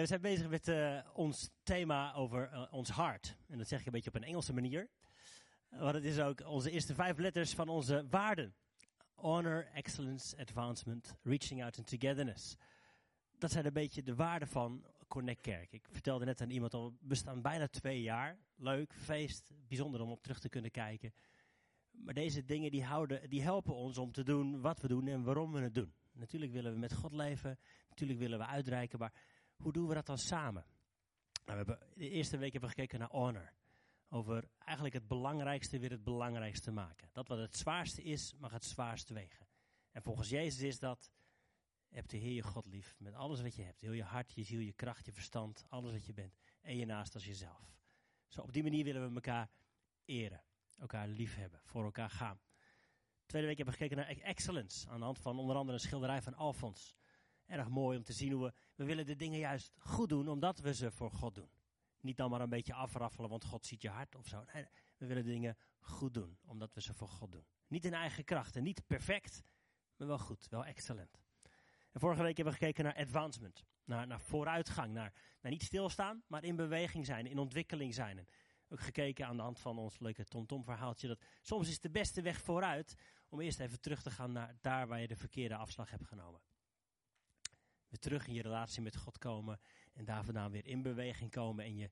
We zijn bezig met uh, ons thema over uh, ons hart. En dat zeg ik een beetje op een Engelse manier. Want het is ook onze eerste vijf letters van onze waarden. Honor, excellence, advancement, reaching out and togetherness. Dat zijn een beetje de waarden van Connect Kerk. Ik vertelde net aan iemand al, we bestaan bijna twee jaar. Leuk, feest, bijzonder om op terug te kunnen kijken. Maar deze dingen die, houden, die helpen ons om te doen wat we doen en waarom we het doen. Natuurlijk willen we met God leven, natuurlijk willen we uitreiken, maar hoe doen we dat dan samen? Nou, we hebben, de eerste week hebben we gekeken naar honor. Over eigenlijk het belangrijkste weer het belangrijkste maken. Dat wat het zwaarste is, mag het zwaarst wegen. En volgens Jezus is dat, heb de Heer je God lief met alles wat je hebt. Heel je hart, je ziel, je kracht, je verstand, alles wat je bent. En je naast als jezelf. Zo op die manier willen we elkaar eren. Elkaar lief hebben, voor elkaar gaan. Tweede week hebben we gekeken naar excellence. Aan de hand van onder andere een schilderij van Alfons. Erg mooi om te zien hoe we, we willen de dingen juist goed doen, omdat we ze voor God doen. Niet dan maar een beetje afraffelen, want God ziet je hart of zo. Nee, we willen de dingen goed doen, omdat we ze voor God doen. Niet in eigen kracht en niet perfect, maar wel goed, wel excellent. En vorige week hebben we gekeken naar advancement, naar, naar vooruitgang, naar, naar niet stilstaan, maar in beweging zijn, in ontwikkeling zijn. Ook gekeken aan de hand van ons leuke TomTom verhaaltje, dat soms is de beste weg vooruit om eerst even terug te gaan naar daar waar je de verkeerde afslag hebt genomen terug in je relatie met God komen. En daar vandaan weer in beweging komen en je,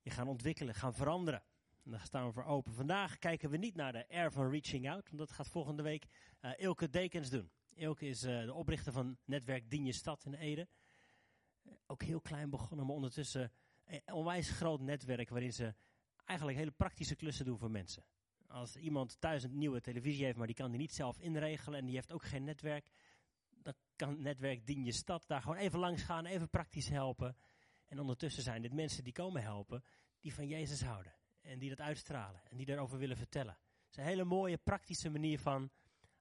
je gaan ontwikkelen, gaan veranderen. En daar staan we voor open. Vandaag kijken we niet naar de R van Reaching Out, want dat gaat volgende week uh, Ilke Dekens doen. Ilke is uh, de oprichter van netwerk Dien je Stad in Ede. ook heel klein begonnen, maar ondertussen een onwijs groot netwerk waarin ze eigenlijk hele praktische klussen doen voor mensen. Als iemand thuis een nieuwe televisie heeft, maar die kan die niet zelf inregelen en die heeft ook geen netwerk, netwerk Dien je Stad daar gewoon even langs gaan, even praktisch helpen. En ondertussen zijn dit mensen die komen helpen, die van Jezus houden. En die dat uitstralen en die daarover willen vertellen. Het is een hele mooie praktische manier van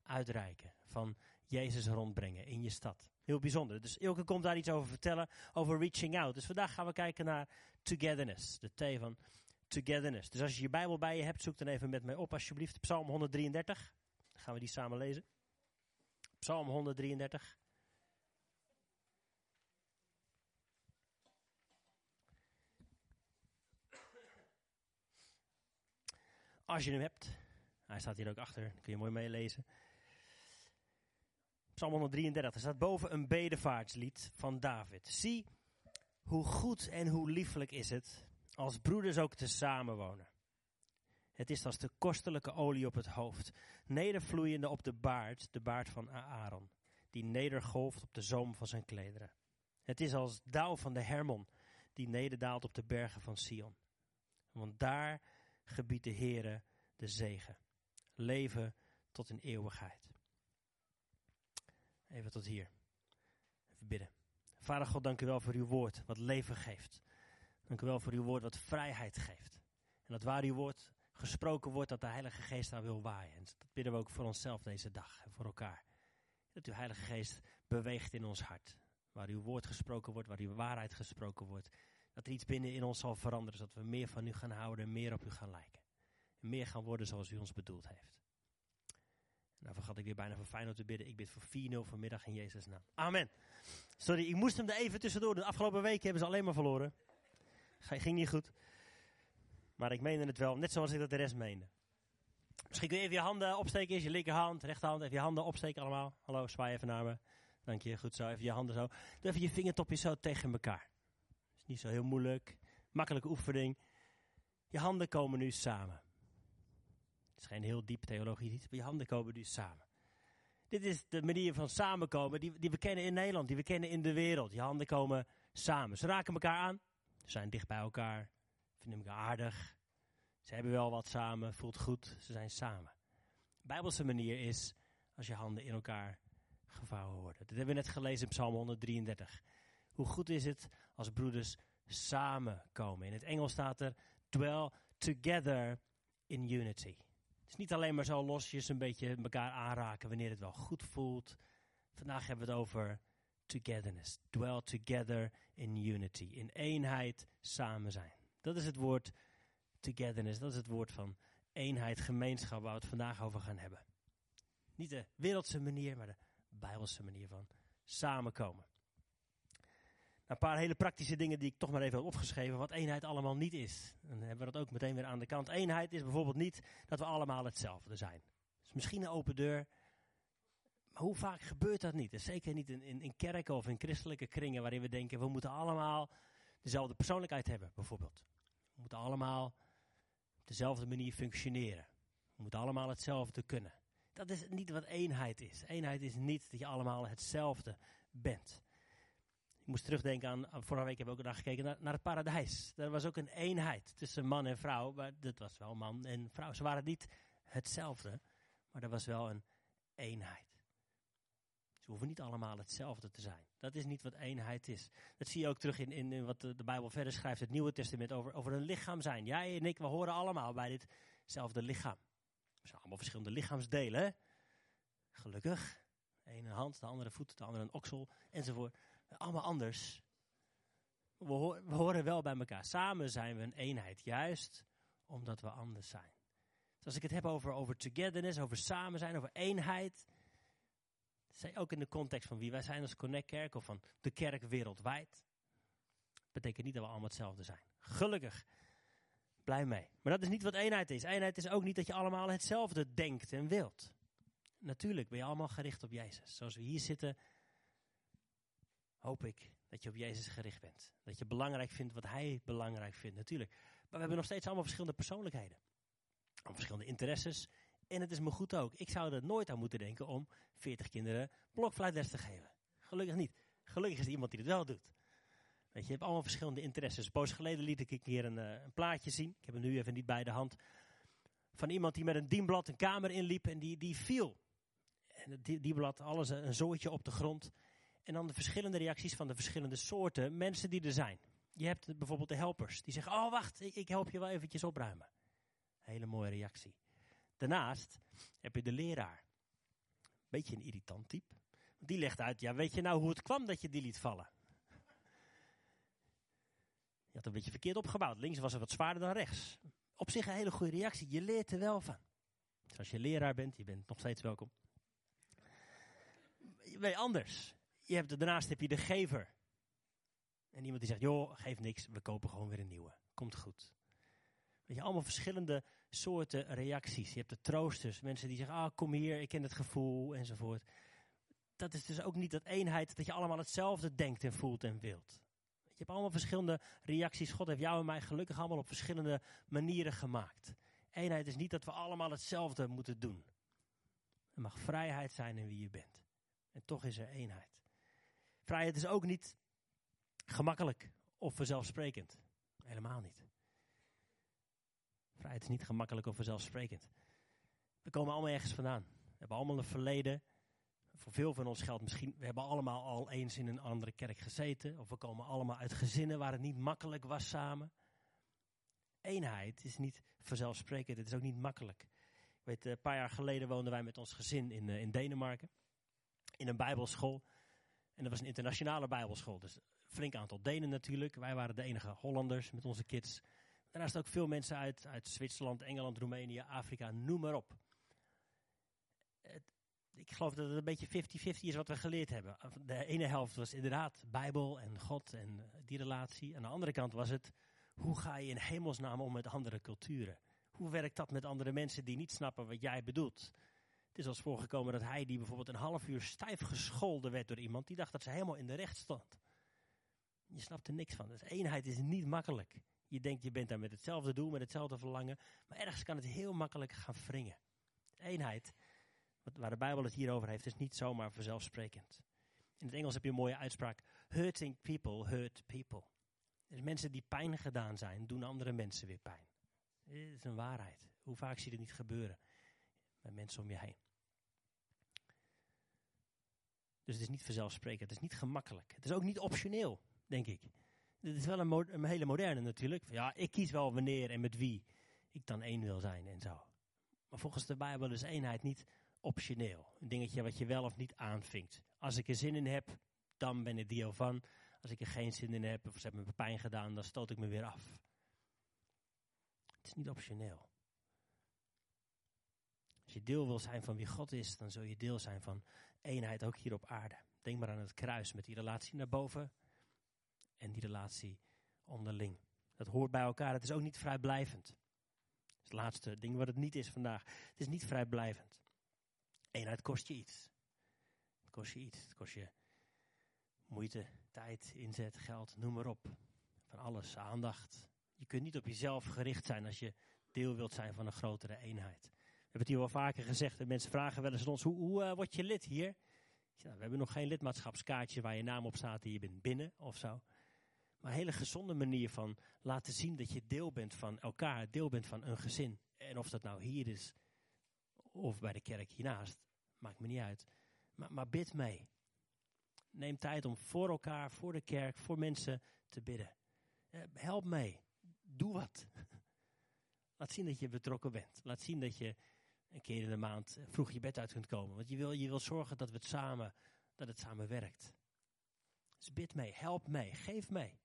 uitreiken. Van Jezus rondbrengen in je stad. Heel bijzonder. Dus Ilke komt daar iets over vertellen, over reaching out. Dus vandaag gaan we kijken naar togetherness. De T van togetherness. Dus als je je Bijbel bij je hebt, zoek dan even met mij op alsjeblieft. Psalm 133. Dan gaan we die samen lezen. Psalm 133. Als je hem hebt, hij staat hier ook achter, kun je mooi meelezen. Psalm 133, er staat boven een bedevaartslied van David. Zie hoe goed en hoe lieflijk is het als broeders ook te samenwonen. Het is als de kostelijke olie op het hoofd, nedervloeiende op de baard, de baard van Aaron, die nedergolft op de zoom van zijn klederen. Het is als dauw van de Hermon, die nederdaalt op de bergen van Sion. Want daar gebiedt de Heere de zegen. Leven tot in eeuwigheid. Even tot hier. Even bidden. Vader God, dank u wel voor uw woord, wat leven geeft. Dank u wel voor uw woord, wat vrijheid geeft. En dat waar uw woord gesproken wordt, dat de Heilige Geest daar wil waaien. En dat bidden we ook voor onszelf deze dag en voor elkaar. Dat uw Heilige Geest beweegt in ons hart. Waar uw woord gesproken wordt, waar uw waarheid gesproken wordt. Dat er iets binnen in ons zal veranderen, zodat we meer van u gaan houden en meer op u gaan lijken. En meer gaan worden zoals u ons bedoeld heeft. Nou vergat ik weer bijna voor Feyenoord te bidden. Ik bid voor 4-0 vanmiddag in Jezus' naam. Amen. Sorry, ik moest hem er even tussendoor. De afgelopen weken hebben ze alleen maar verloren. Ging niet goed. Maar ik meende het wel, net zoals ik dat de rest meende. Misschien kun je even je handen opsteken. Is je linkerhand, rechterhand. Even je handen opsteken allemaal. Hallo, zwaai even naar me. Dank je, goed zo. Even je handen zo. Doe even je vingertopjes zo tegen elkaar. Is niet zo heel moeilijk. Makkelijke oefening. Je handen komen nu samen. Het is geen heel diep theologisch iets, maar je handen komen nu samen. Dit is de manier van samenkomen die, die we kennen in Nederland, die we kennen in de wereld. Je handen komen samen. Ze raken elkaar aan. Ze zijn dicht bij elkaar. Vinden elkaar aardig. Ze hebben wel wat samen. Voelt goed. Ze zijn samen. De Bijbelse manier is als je handen in elkaar gevouwen worden. Dat hebben we net gelezen in Psalm 133. Hoe goed is het als broeders samenkomen. In het Engels staat er dwell together in unity. Het is niet alleen maar zo losjes een beetje elkaar aanraken wanneer het wel goed voelt. Vandaag hebben we het over togetherness. Dwell together in unity. In eenheid samen zijn. Dat is het woord togetherness. Dat is het woord van eenheid, gemeenschap waar we het vandaag over gaan hebben. Niet de wereldse manier, maar de bijbelse manier van samenkomen. Een paar hele praktische dingen die ik toch maar even heb opgeschreven, wat eenheid allemaal niet is. Dan hebben we dat ook meteen weer aan de kant. Eenheid is bijvoorbeeld niet dat we allemaal hetzelfde zijn. is misschien een open deur, maar hoe vaak gebeurt dat niet? zeker niet in, in, in kerken of in christelijke kringen waarin we denken, we moeten allemaal dezelfde persoonlijkheid hebben, bijvoorbeeld. We moeten allemaal op dezelfde manier functioneren. We moeten allemaal hetzelfde kunnen. Dat is niet wat eenheid is. Eenheid is niet dat je allemaal hetzelfde bent. Moest terugdenken aan, vorige week hebben we ook naar gekeken naar, naar het paradijs. Er was ook een eenheid tussen man en vrouw. Maar dat was wel man en vrouw. Ze waren niet hetzelfde, maar er was wel een eenheid. Ze hoeven niet allemaal hetzelfde te zijn. Dat is niet wat eenheid is. Dat zie je ook terug in, in, wat de, Bijbel verder schrijft, het Nieuwe Testament, over, over een lichaam zijn. Jij en ik, we horen allemaal bij ditzelfde lichaam. We zijn allemaal verschillende lichaamsdelen. Gelukkig. De ene hand, de andere voet, de andere een oksel, enzovoort. Allemaal anders. We, we horen wel bij elkaar. Samen zijn we een eenheid, juist omdat we anders zijn. Dus als ik het heb over, over togetherness, over samen zijn, over eenheid, ook in de context van wie wij zijn als Connect Kerk of van de kerk wereldwijd. Betekent niet dat we allemaal hetzelfde zijn. Gelukkig. Blij mee. Maar dat is niet wat eenheid is. Eenheid is ook niet dat je allemaal hetzelfde denkt en wilt. Natuurlijk ben je allemaal gericht op Jezus. Zoals we hier zitten, hoop ik dat je op Jezus gericht bent. Dat je belangrijk vindt wat Hij belangrijk vindt, natuurlijk. Maar we hebben nog steeds allemaal verschillende persoonlijkheden. Verschillende interesses, en het is me goed ook. Ik zou er nooit aan moeten denken om 40 kinderen blokfluitles te geven. Gelukkig niet. Gelukkig is er iemand die het wel doet. Weet je, je hebt allemaal verschillende interesses. Poos geleden liet ik een keer een, uh, een, plaatje zien. Ik heb hem nu even niet bij de hand. Van iemand die met een dienblad een kamer inliep en die, die viel. En het dienblad, alles een zooitje op de grond. En dan de verschillende reacties van de verschillende soorten mensen die er zijn. Je hebt bijvoorbeeld de helpers. Die zeggen, oh wacht, ik, help je wel eventjes opruimen. Hele mooie reactie. Daarnaast heb je de leraar. Beetje een irritant type. Die legt uit, ja weet je nou hoe het kwam dat je die liet vallen? Je had een beetje verkeerd opgebouwd. Links was het wat zwaarder dan rechts. Op zich een hele goede reactie. Je leert er wel van. Dus als je leraar bent, je bent nog steeds welkom. Je anders. Je hebt, daarnaast heb je de gever. En iemand die zegt, joh, geef niks, we kopen gewoon weer een nieuwe. Komt goed. Weet je, allemaal verschillende soorten reacties. Je hebt de troosters, mensen die zeggen, ah, kom hier, ik ken het gevoel, enzovoort. Dat is dus ook niet dat eenheid, dat je allemaal hetzelfde denkt en voelt en wilt. Je hebt allemaal verschillende reacties. God heeft jou en mij gelukkig allemaal op verschillende manieren gemaakt. Eenheid is niet dat we allemaal hetzelfde moeten doen. Er mag vrijheid zijn in wie je bent. En toch is er eenheid. Vrijheid is ook niet gemakkelijk of vanzelfsprekend. Helemaal niet. Vrijheid is niet gemakkelijk of vanzelfsprekend. We komen allemaal ergens vandaan. We hebben allemaal een verleden. Voor veel van ons geldt misschien, we hebben allemaal al eens in een andere kerk gezeten. Of we komen allemaal uit gezinnen waar het niet makkelijk was samen. Eenheid is niet vanzelfsprekend, het is ook niet makkelijk. Ik weet, een paar jaar geleden woonden wij met ons gezin in, uh, in Denemarken. In een bijbelschool. En dat was een internationale bijbelschool. Dus flink aantal Denen natuurlijk. Wij waren de enige Hollanders met onze kids. Daarnaast ook veel mensen uit, uit Zwitserland, Engeland, Roemenië, Afrika, noem maar op. Ik geloof dat het een beetje 50-50 is wat we geleerd hebben. De ene helft was inderdaad Bijbel en God en die relatie. Aan de andere kant was het, hoe ga je in hemelsnaam om met andere culturen? Hoe werkt dat met andere mensen die niet snappen wat jij bedoelt? Het is als voorgekomen dat hij die bijvoorbeeld een half uur stijf gescholden werd door iemand die dacht dat ze helemaal in de recht stond. Je snapt er niks van. Dus eenheid is niet makkelijk. Je denkt, je bent daar met hetzelfde doel, met hetzelfde verlangen. Maar ergens kan het heel makkelijk gaan wringen. Eenheid, waar de Bijbel het hier over heeft, is niet zomaar vanzelfsprekend. In het Engels heb je een mooie uitspraak. Hurting people hurt people. Dus mensen die pijn gedaan zijn, doen andere mensen weer pijn. Dit is een waarheid. Hoe vaak zie je het niet gebeuren met mensen om je heen? Dus het is niet vanzelfsprekend. Het is niet gemakkelijk. Het is ook niet optioneel, denk ik. Dit is wel een, hele moderne natuurlijk. Ja, ik kies wel wanneer en met wie ik dan één wil zijn en zo. Maar volgens de Bijbel is eenheid niet optioneel. Een dingetje wat je wel of niet aanvinkt. Als ik er zin in heb, dan ben ik deel van. Als ik er geen zin in heb, of ze hebben me pijn gedaan, dan stoot ik me weer af. Het is niet optioneel. Als je deel wil zijn van wie God is, dan zul je deel zijn van eenheid ook hier op aarde. Denk maar aan het kruis met die relatie naar boven en die relatie onderling. Dat hoort bij elkaar. Het is ook niet vrijblijvend. Het laatste ding wat het niet is vandaag. Het is niet vrijblijvend. Eenheid kost je iets. Kost je iets. Het kost je moeite, tijd, inzet, geld, noem maar op. Van alles, aandacht. Je kunt niet op jezelf gericht zijn als je deel wilt zijn van een grotere eenheid. Hebben het hier wel vaker gezegd. En mensen vragen wel eens aan ons, hoe, hoe uh, word je lid hier? Ja, we hebben nog geen lidmaatschapskaartje waar je naam op staat en je bent binnen of zo. Maar een hele gezonde manier van laten zien dat je deel bent van elkaar, deel bent van een gezin. En of dat nou hier is of bij de kerk hiernaast, maakt me niet uit. Maar, maar bid mee. Neem tijd om voor elkaar, voor de kerk, voor mensen te bidden. Eh, help mee. Doe wat. Laat zien dat je betrokken bent. Laat zien dat je een keer in de maand vroeg je bed uit kunt komen. Want je wil, je wil zorgen dat, we het samen, dat het samen werkt. Dus bid mee, help mee, geef mee.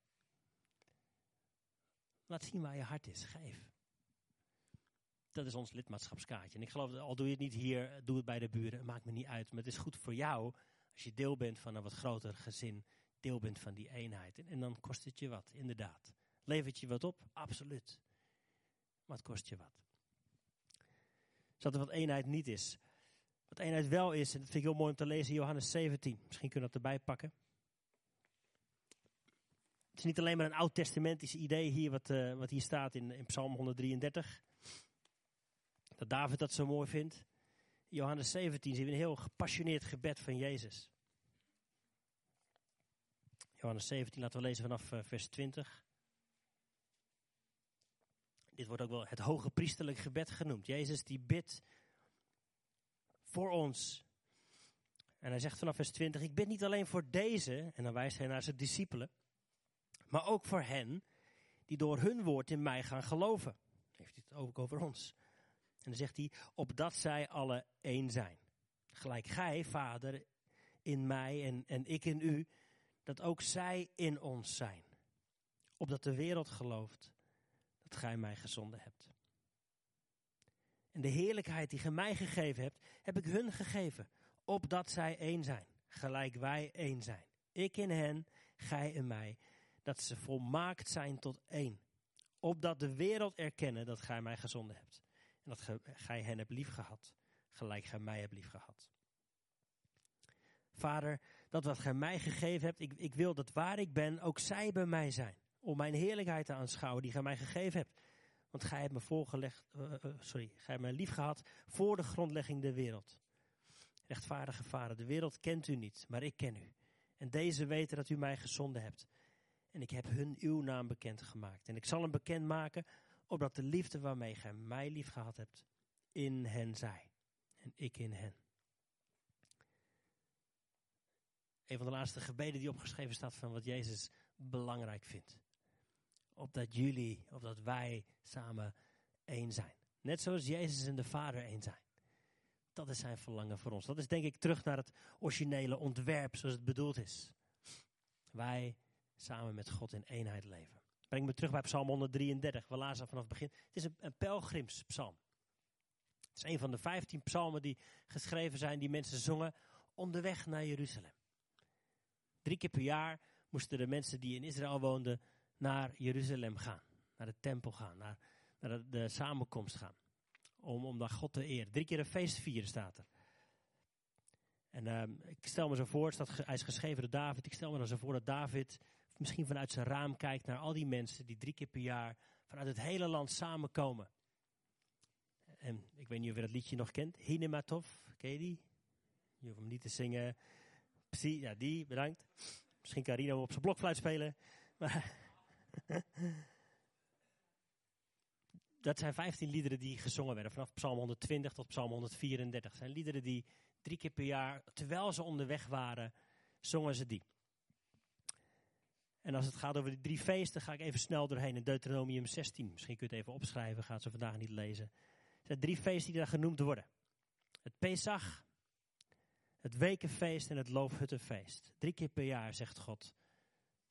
Laat zien waar je hart is, geef. Dat is ons lidmaatschapskaartje. En ik geloof, al doe je het niet hier, doe het bij de buren. Maakt me niet uit. Maar het is goed voor jou als je deel bent van een wat groter gezin. Deel bent van die eenheid. En, en dan kost het je wat, inderdaad. Levert je wat op? Absoluut. Maar het kost je wat. Zodat er wat eenheid niet is. Wat eenheid wel is, en dat vind ik heel mooi om te lezen, Johannes 17. Misschien kunnen we dat erbij pakken. Het is niet alleen maar een oud-testamentisch idee hier, wat, uh, wat hier staat in, in Psalm 133. Dat David dat zo mooi vindt. Johannes 17 zien we een heel gepassioneerd gebed van Jezus. Johannes 17, laten we lezen vanaf uh, vers 20. Dit wordt ook wel het hoge priesterlijk gebed genoemd. Jezus die bidt voor ons. En hij zegt vanaf vers 20, ik bid niet alleen voor deze, en dan wijst hij naar zijn discipelen, maar ook voor hen die door hun woord in mij gaan geloven. Heeft hij het ook over ons. En dan zegt hij, opdat zij alle één zijn. Gelijk gij, vader, in mij en, en ik in u, dat ook zij in ons zijn. Opdat de wereld gelooft dat gij mij gezonden hebt. En de heerlijkheid die gij mij gegeven hebt, heb ik hun gegeven, opdat zij één zijn, gelijk wij één zijn. Ik in hen, gij in mij, dat ze volmaakt zijn tot één. Opdat de wereld erkennen dat gij mij gezonden hebt. En dat gij hen hebt liefgehad, gelijk gij mij hebt liefgehad. Vader, dat wat gij mij gegeven hebt, ik, ik wil dat waar ik ben, ook zij bij mij zijn om mijn heerlijkheid te aanschouwen die gij mij gegeven hebt. Want gij hebt me voorgelegd, uh, uh, sorry, gij hebt mij lief gehad voor de grondlegging der wereld. Rechtvaardige vader, de wereld kent u niet, maar ik ken u. En deze weten dat u mij gezonden hebt. En ik heb hun uw naam bekend gemaakt. En ik zal hem bekend maken, opdat de liefde waarmee gij mij lief gehad hebt, in hen zij. En ik in hen. Een van de laatste gebeden die opgeschreven staat van wat Jezus belangrijk vindt opdat jullie, opdat wij samen één zijn. Net zoals Jezus en de Vader één zijn. Dat is zijn verlangen voor ons. Dat is denk ik terug naar het originele ontwerp zoals het bedoeld is. Wij samen met God in eenheid leven. Breng me terug bij Psalm 133. We lazen vanaf het begin. Het is een, een pelgrimspsalm. Het is een van de vijftien psalmen die geschreven zijn, die mensen zongen onderweg naar Jeruzalem. Drie keer per jaar moesten de mensen die in Israël woonden naar Jeruzalem gaan. Naar de tempel gaan. Naar, naar de, samenkomst gaan. Om, om daar God te eren. Drie keer een feest vieren staat er. En uh, ik stel me zo voor, staat, hij is geschreven door David. Ik stel me dan zo voor dat David misschien vanuit zijn raam kijkt naar al die mensen die drie keer per jaar vanuit het hele land samenkomen. En ik weet niet of je dat liedje nog kent. Hinematov, ken je die? Je hoeft hem niet te zingen. Ja die, bedankt. Misschien kan Rino op zijn blokfluit spelen. Maar dat zijn 15 liederen die gezongen werden, vanaf Psalm 120 tot Psalm 134. Dat zijn liederen die drie keer per jaar, terwijl ze onderweg waren, zongen ze die. En als het gaat over die drie feesten, ga ik even snel doorheen in Deuteronomium 16. Misschien kun je het even opschrijven, gaat ze vandaag niet lezen. Er zijn drie feesten die daar genoemd worden. Het Pesach, het Wekenfeest en het Loofhuttenfeest. Drie keer per jaar, zegt God,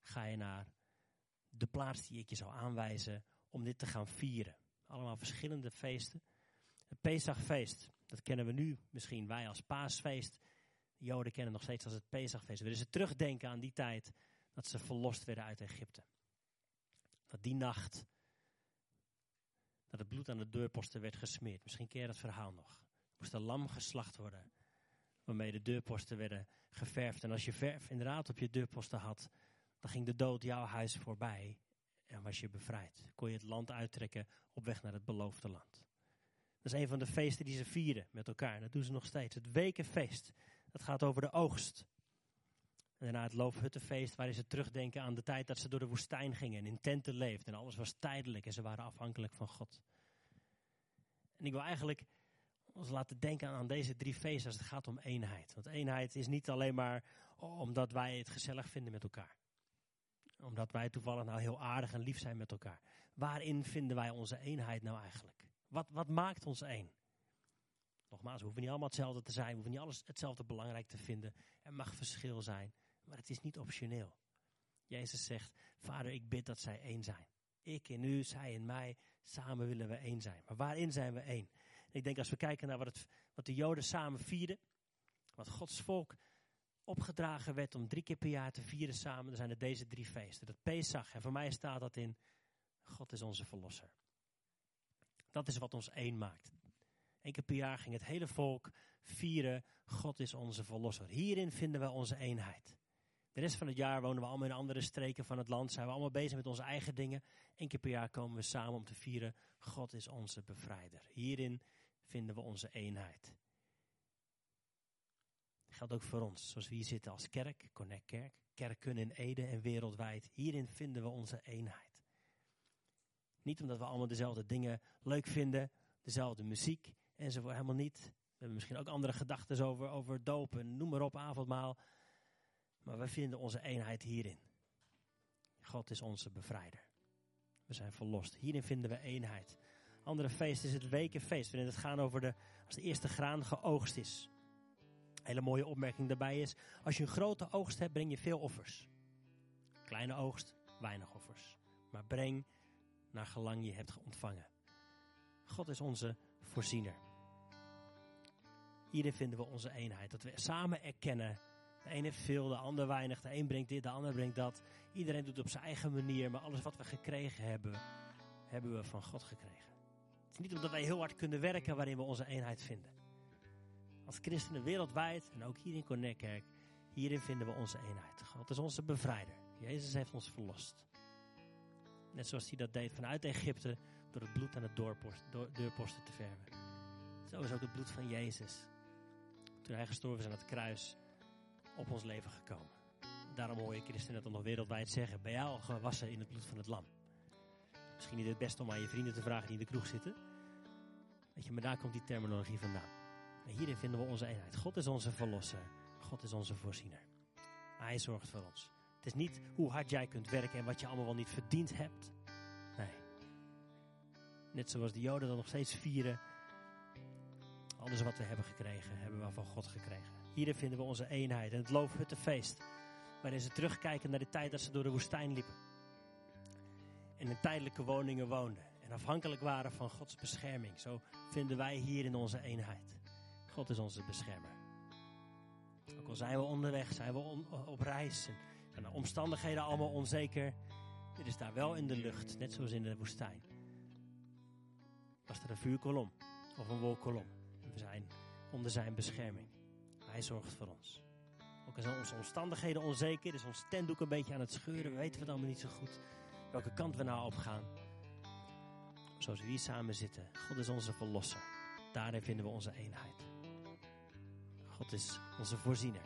ga je naar de plaats die ik je zou aanwijzen om dit te gaan vieren. Allemaal verschillende feesten. Het Pesachfeest, dat kennen we nu misschien wij als paasfeest. De Joden kennen nog steeds als het Pesachfeest. We willen ze terugdenken aan die tijd dat ze verlost werden uit Egypte. Dat die nacht, dat het bloed aan de deurposten werd gesmeerd. Misschien ken je dat verhaal nog. Er moest een lam geslacht worden, waarmee de deurposten werden geverfd. En als je verf inderdaad op je deurposten had, dan ging de dood jouw huis voorbij en was je bevrijd. Kon je het land uittrekken op weg naar het beloofde land. Dat is een van de feesten die ze vieren met elkaar. Dat doen ze nog steeds. Het wekenfeest. Dat gaat over de oogst. En daarna het Loofhuttenfeest, waarin ze terugdenken aan de tijd dat ze door de woestijn gingen en in tenten leefden. En alles was tijdelijk en ze waren afhankelijk van God. En ik wil eigenlijk ons laten denken aan deze drie feesten als het gaat om eenheid. Want eenheid is niet alleen maar omdat wij het gezellig vinden met elkaar. Omdat wij toevallig nou heel aardig en lief zijn met elkaar. Waarin vinden wij onze eenheid nou eigenlijk? Wat, wat maakt ons één? Nogmaals, we hoeven niet allemaal hetzelfde te zijn. We hoeven niet alles hetzelfde belangrijk te vinden. Er mag verschil zijn, maar het is niet optioneel. Jezus zegt, vader, ik bid dat zij één zijn. Ik in u, zij in mij, samen willen we één zijn. Maar waarin zijn we één? Ik denk als we kijken naar wat, het, wat de Joden samen vierden, wat Gods volk opgedragen werd om drie keer per jaar te vieren samen, dan zijn het deze drie feesten. Dat Pesach, en voor mij staat dat in, God is onze verlosser. Dat is wat ons één maakt. Eén keer per jaar ging het hele volk vieren, God is onze verlosser. Hierin vinden we onze eenheid. De rest van het jaar wonen we allemaal in andere streken van het land, zijn we allemaal bezig met onze eigen dingen. Eén keer per jaar komen we samen om te vieren, God is onze bevrijder. Hierin vinden we onze eenheid. Geldt ook voor ons, zoals we hier zitten als kerk, Connect Kerk, kerken in Ede en wereldwijd. Hierin vinden we onze eenheid. Niet omdat we allemaal dezelfde dingen leuk vinden, dezelfde muziek enzovoort, helemaal niet. We hebben misschien ook andere gedachten over, over dopen, noem maar op, avondmaal. Maar we vinden onze eenheid hierin. God is onze bevrijder. We zijn verlost. Hierin vinden we eenheid. Andere feest is het wekenfeest, waarin het gaat over de, als de eerste graan geoogst is. Hele mooie opmerking daarbij is, als je een grote oogst hebt, breng je veel offers. Kleine oogst, weinig offers. Maar breng naar gelang je hebt ontvangen. God is onze voorziener. Hierin vinden we onze eenheid. Dat we samen erkennen. De een heeft veel, de ander weinig. De een brengt dit, de ander brengt dat. Iedereen doet het op zijn eigen manier. Maar alles wat we gekregen hebben, hebben we van God gekregen. Het is niet omdat wij heel hard kunnen werken waarin we onze eenheid vinden. Als christenen wereldwijd en ook hier in Connectkerk, hierin vinden we onze eenheid. God is onze bevrijder. Jezus heeft ons verlost. Net zoals hij dat deed vanuit Egypte door het bloed aan de deurposten te verven. Zo is ook het bloed van Jezus. Toen hij gestorven is aan het kruis op ons leven gekomen. Daarom hoor je christenen dat nog wereldwijd zeggen. Ben jij al gewassen in het bloed van het lam? Misschien niet het beste om aan je vrienden te vragen die in de kroeg zitten. Weet je, maar daar komt die terminologie vandaan. Maar hierin vinden we onze eenheid. God is onze verlosser. God is onze voorziener. Hij zorgt voor ons. Het is niet hoe hard jij kunt werken en wat je allemaal wel niet verdiend hebt. Nee. Net zoals de Joden dan nog steeds vieren. Alles wat we hebben gekregen, hebben we van God gekregen. Hierin vinden we onze eenheid. En het Loofhuttenfeest. Waarin ze terugkijken naar de tijd dat ze door de woestijn liepen. En in tijdelijke woningen woonden. En afhankelijk waren van Gods bescherming. Zo vinden wij hier in onze eenheid. God is onze beschermer. Ook al zijn we onderweg, zijn we op reis. En zijn de omstandigheden allemaal onzeker. Dit is daar wel in de lucht, net zoals in de woestijn. Was er een vuurkolom of een wolkolom. We zijn onder zijn bescherming. Hij zorgt voor ons. Ook al zijn onze omstandigheden onzeker, is ons tentdoek een beetje aan het scheuren. We weten het allemaal niet zo goed welke kant we nou op gaan. Zoals we hier samen zitten. God is onze verlosser. Daarin vinden we onze eenheid. God is onze voorziener.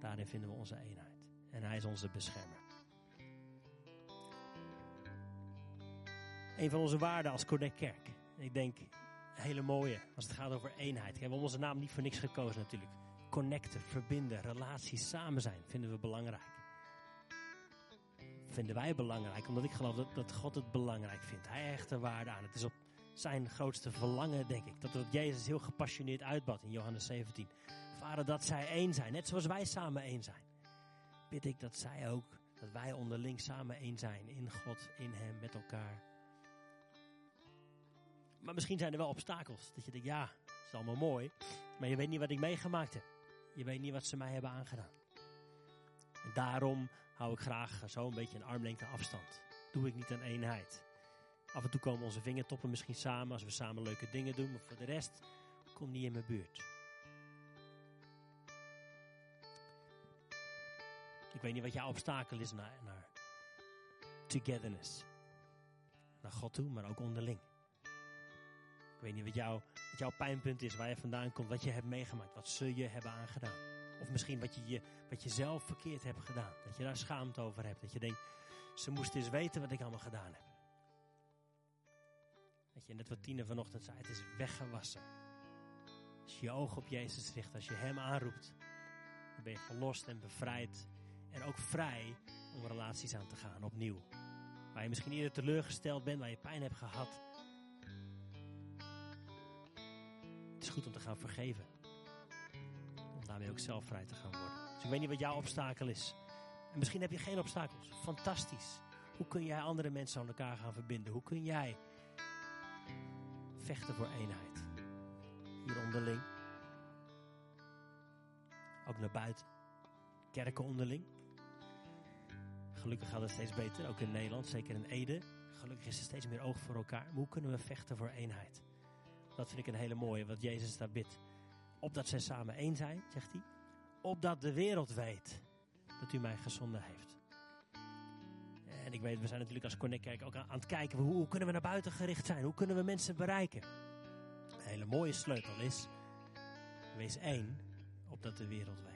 Daarin vinden we onze eenheid. En hij is onze beschermer. Een van onze waarden als Connect Kerk. Ik denk, hele mooie als het gaat over eenheid. We hebben onze naam niet voor niks gekozen natuurlijk. Connecten, verbinden, relaties, samen zijn vinden we belangrijk. Vinden wij belangrijk, omdat ik geloof dat, dat God het belangrijk vindt. Hij hecht er waarde aan. Het is op zijn grootste verlangen, denk ik. Dat wat Jezus heel gepassioneerd uitbad in Johannes 17. Dat zij één zijn, net zoals wij samen één zijn. Bid ik dat zij ook, dat wij onderling samen één zijn. In God, in Hem, met elkaar. Maar misschien zijn er wel obstakels. Dat je denkt, ja, het is allemaal mooi. Maar je weet niet wat ik meegemaakt heb. Je weet niet wat ze mij hebben aangedaan. En daarom hou ik graag zo een beetje een armlengte afstand. Doe ik niet aan eenheid. Af en toe komen onze vingertoppen misschien samen als we samen leuke dingen doen, maar voor de rest kom niet in mijn buurt. Weet niet wat jouw obstakel is naar, naar togetherness. Naar God toe, maar ook onderling. Ik weet niet wat, wat jouw pijnpunt is, waar je vandaan komt, wat je hebt meegemaakt, wat ze je hebben aangedaan. Of misschien wat je, wat je zelf verkeerd hebt gedaan. Dat je daar schaamte over hebt. Dat je denkt, ze moesten eens weten wat ik allemaal gedaan heb. Dat je net wat Tine vanochtend zei, het is weggewassen. Als je je oog op Jezus richt, als je Hem aanroept, dan ben je verlost en bevrijd. En ook vrij om relaties aan te gaan, opnieuw. Waar je misschien eerder teleurgesteld bent, waar je pijn hebt gehad. Het is goed om te gaan vergeven. Om daarmee ook zelf vrij te gaan worden. Dus ik weet niet wat jouw obstakel is. En misschien heb je geen obstakels. Fantastisch. Hoe kun jij andere mensen aan elkaar gaan verbinden? Hoe kun jij vechten voor eenheid? Hier onderling. Ook naar buiten. Kerken onderling. Gelukkig gaat het steeds beter, ook in Nederland, zeker in Ede. Gelukkig is er steeds meer oog voor elkaar. Hoe kunnen we vechten voor eenheid? Dat vind ik een hele mooie, wat Jezus daar bidt. Opdat zij samen één zijn, zegt hij. Opdat de wereld weet dat u mij gezonden heeft. En ik weet, we zijn natuurlijk als Connect ook aan, het kijken, hoe, hoe kunnen we naar buiten gericht zijn? Hoe kunnen we mensen bereiken? Een hele mooie sleutel is, wees één, opdat de wereld weet.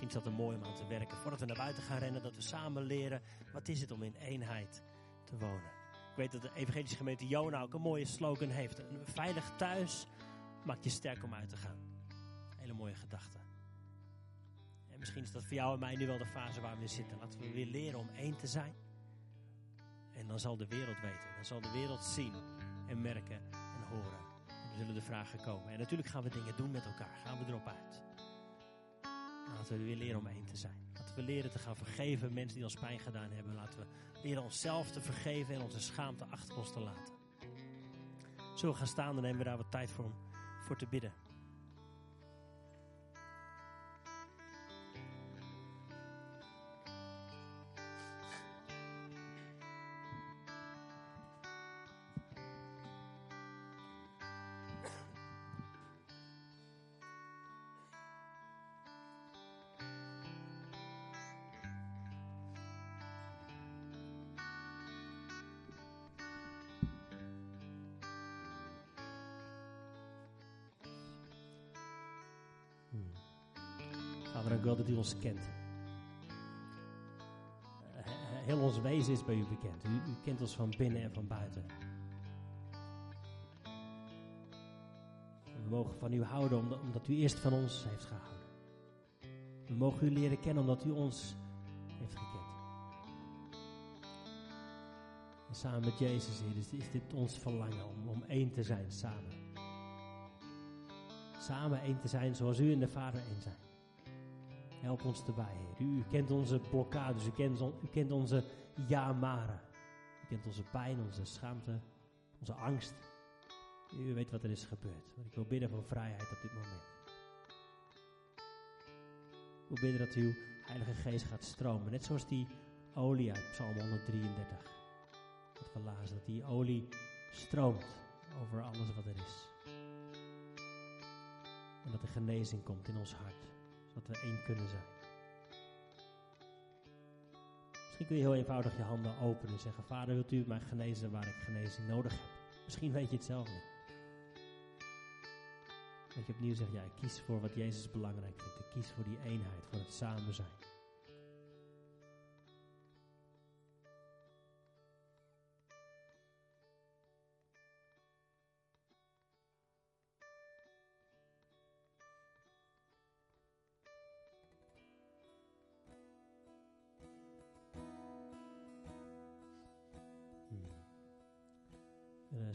Misschien is dat een mooi om aan te werken. Voordat we naar buiten gaan rennen, dat we samen leren, wat is het om in eenheid te wonen? Ik weet dat de evangelische gemeente Jona ook een mooie slogan heeft. Een veilig thuis maakt je sterk om uit te gaan. Hele mooie gedachte. En misschien is dat voor jou en mij nu wel de fase waar we zitten. Laten we weer leren om één te zijn. En dan zal de wereld weten. Dan zal de wereld zien en merken en horen. En er zullen de vragen komen. En natuurlijk gaan we dingen doen met elkaar. Gaan we erop uit. Laten we weer leren om één te zijn. Laten we leren te gaan vergeven mensen die ons pijn gedaan hebben. Laten we leren onszelf te vergeven en onze schaamte achter ons te laten. Zullen we gaan staan, dan nemen we daar wat tijd voor om voor te bidden. Vader, dank u wel dat u ons kent. Eh, heel ons wezen is bij u bekend. U, kent ons van binnen en van buiten. we mogen van u houden omdat, u eerst van ons heeft gehouden. We mogen u leren kennen omdat u ons heeft gekend. En samen met Jezus, is dit ons verlangen om, om één te zijn samen. Samen één te zijn zoals u en de Vader één zijn. Help ons erbij, Heer. U, kent onze blokkades, u kent, u kent onze ja-maren. U kent onze pijn, onze schaamte, onze angst. U weet wat er is gebeurd. Maar ik wil bidden voor vrijheid op dit moment. Ik wil bidden dat uw Heilige Geest gaat stromen. Net zoals die olie uit Psalm 133. Dat we lazen, dat die olie stroomt over alles wat er is. En dat er genezing komt in ons hart zodat we één kunnen zijn. Misschien kun je heel eenvoudig je handen openen en zeggen: Vader, wilt u mij genezen waar ik genezing nodig heb? Misschien weet je het zelf niet. Dat je opnieuw zegt: Ja, ik kies voor wat Jezus belangrijk vindt. Ik kies voor die eenheid, voor het samen zijn.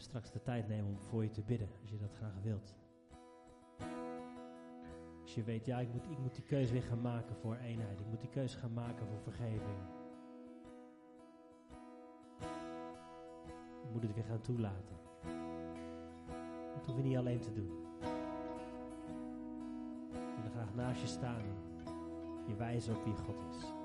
Straks de tijd nemen om voor je te bidden, als je dat graag wilt. Als je weet, ja, ik moet, ik moet die keuze weer gaan maken voor eenheid. Ik moet die keuze gaan maken voor vergeving. Ik moet het weer gaan toelaten. Dat hoef je niet alleen te doen. Ik wil graag naast je staan. je wijzen op wie God is.